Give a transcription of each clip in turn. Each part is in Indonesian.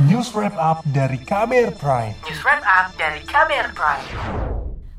News Wrap Up dari KBR Prime. News Wrap Up dari KBR Prime.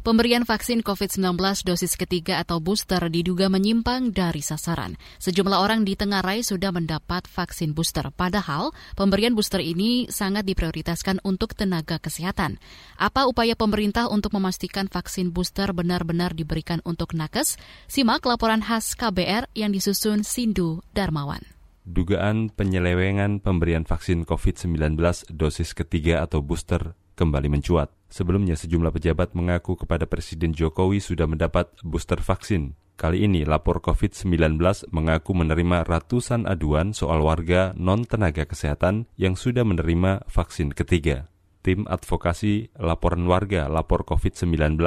Pemberian vaksin COVID-19 dosis ketiga atau booster diduga menyimpang dari sasaran. Sejumlah orang di Tenggarai sudah mendapat vaksin booster, padahal pemberian booster ini sangat diprioritaskan untuk tenaga kesehatan. Apa upaya pemerintah untuk memastikan vaksin booster benar-benar diberikan untuk nakes? Simak laporan khas KBR yang disusun Sindu Darmawan dugaan penyelewengan pemberian vaksin COVID-19 dosis ketiga atau booster kembali mencuat. Sebelumnya sejumlah pejabat mengaku kepada Presiden Jokowi sudah mendapat booster vaksin. Kali ini lapor COVID-19 mengaku menerima ratusan aduan soal warga non-tenaga kesehatan yang sudah menerima vaksin ketiga. Tim advokasi laporan warga lapor COVID-19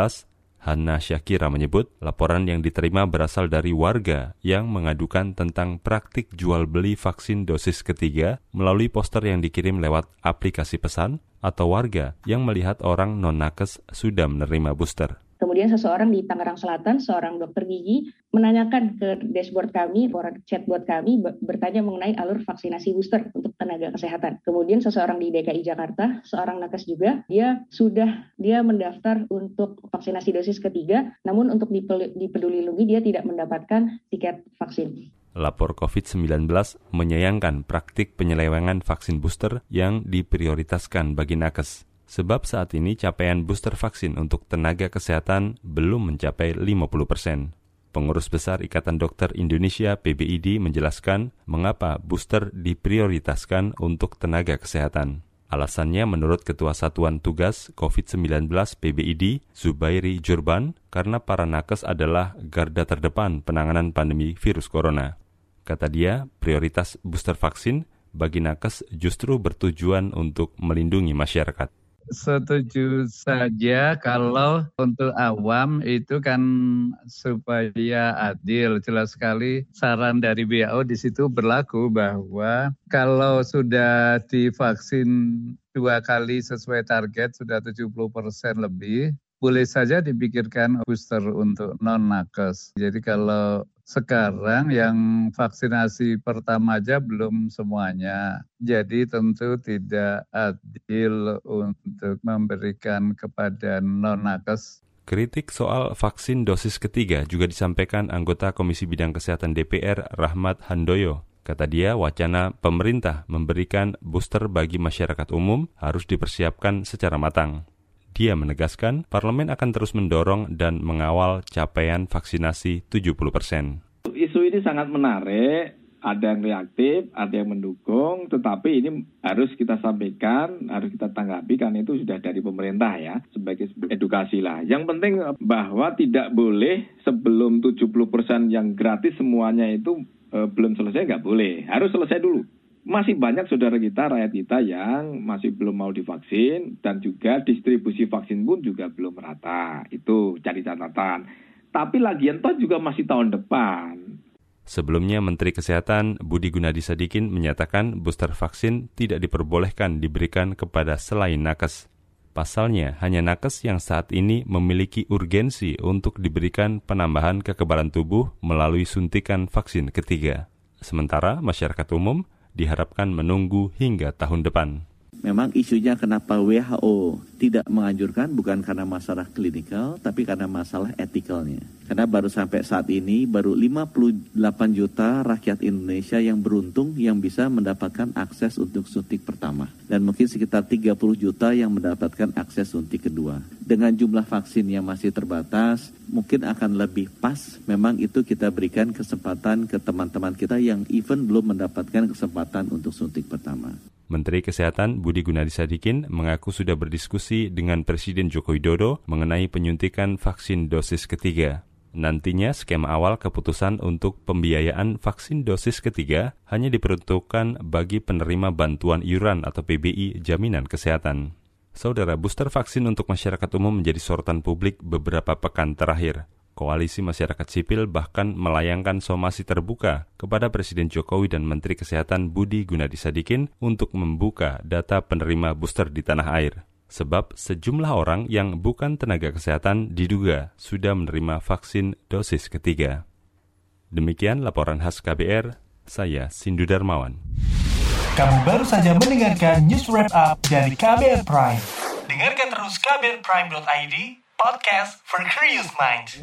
Hanna Syakira menyebut laporan yang diterima berasal dari warga yang mengadukan tentang praktik jual beli vaksin dosis ketiga melalui poster yang dikirim lewat aplikasi pesan atau warga yang melihat orang non-nakes sudah menerima booster. Kemudian seseorang di Tangerang Selatan, seorang dokter gigi, menanyakan ke dashboard kami, chatbot kami, bertanya mengenai alur vaksinasi booster untuk tenaga kesehatan. Kemudian seseorang di DKI Jakarta, seorang nakes juga, dia sudah dia mendaftar untuk vaksinasi dosis ketiga, namun untuk di Peduli Lindungi dia tidak mendapatkan tiket vaksin lapor COVID-19 menyayangkan praktik penyelewengan vaksin booster yang diprioritaskan bagi nakes. Sebab saat ini capaian booster vaksin untuk tenaga kesehatan belum mencapai 50 persen. Pengurus Besar Ikatan Dokter Indonesia PBID menjelaskan mengapa booster diprioritaskan untuk tenaga kesehatan. Alasannya menurut Ketua Satuan Tugas COVID-19 PBID, Zubairi Jurban, karena para nakes adalah garda terdepan penanganan pandemi virus corona. Kata dia, prioritas booster vaksin bagi nakes justru bertujuan untuk melindungi masyarakat. Setuju saja kalau untuk awam itu kan supaya adil. Jelas sekali saran dari WHO di situ berlaku bahwa kalau sudah divaksin dua kali sesuai target sudah 70 persen lebih, boleh saja dipikirkan booster untuk non-nakes. Jadi kalau sekarang yang vaksinasi pertama aja belum semuanya. Jadi tentu tidak adil untuk memberikan kepada non-nakes Kritik soal vaksin dosis ketiga juga disampaikan anggota Komisi Bidang Kesehatan DPR Rahmat Handoyo. Kata dia, wacana pemerintah memberikan booster bagi masyarakat umum harus dipersiapkan secara matang. Dia menegaskan parlemen akan terus mendorong dan mengawal capaian vaksinasi 70 persen. Isu ini sangat menarik, ada yang reaktif, ada yang mendukung, tetapi ini harus kita sampaikan, harus kita tanggapi karena itu sudah dari pemerintah ya, sebagai edukasi lah. Yang penting bahwa tidak boleh sebelum 70% yang gratis semuanya itu eh, belum selesai, nggak boleh. Harus selesai dulu masih banyak saudara kita, rakyat kita yang masih belum mau divaksin dan juga distribusi vaksin pun juga belum merata. Itu cari catatan. Tapi lagian toh juga masih tahun depan. Sebelumnya Menteri Kesehatan Budi Gunadi Sadikin menyatakan booster vaksin tidak diperbolehkan diberikan kepada selain nakes. Pasalnya, hanya nakes yang saat ini memiliki urgensi untuk diberikan penambahan kekebalan tubuh melalui suntikan vaksin ketiga. Sementara masyarakat umum diharapkan menunggu hingga tahun depan. Memang isunya kenapa WHO tidak menganjurkan bukan karena masalah klinikal, tapi karena masalah etikalnya. Karena baru sampai saat ini, baru 58 juta rakyat Indonesia yang beruntung yang bisa mendapatkan akses untuk suntik pertama. Dan mungkin sekitar 30 juta yang mendapatkan akses suntik kedua. Dengan jumlah vaksin yang masih terbatas, mungkin akan lebih pas memang itu kita berikan kesempatan ke teman-teman kita yang even belum mendapatkan kesempatan untuk suntik pertama. Menteri Kesehatan Budi Gunadi Sadikin mengaku sudah berdiskusi dengan Presiden Joko Widodo mengenai penyuntikan vaksin dosis ketiga. Nantinya skema awal keputusan untuk pembiayaan vaksin dosis ketiga hanya diperuntukkan bagi penerima bantuan iuran atau PBI jaminan kesehatan. Saudara, booster vaksin untuk masyarakat umum menjadi sorotan publik beberapa pekan terakhir. Koalisi masyarakat sipil bahkan melayangkan somasi terbuka kepada Presiden Jokowi dan Menteri Kesehatan Budi Gunadi Sadikin untuk membuka data penerima booster di tanah air. Sebab sejumlah orang yang bukan tenaga kesehatan diduga sudah menerima vaksin dosis ketiga. Demikian laporan khas KBR, saya Sindu Darmawan. Kamu baru saja mendengarkan news wrap up dari KBR Prime. Dengarkan terus kbrprime.id, podcast for curious minds.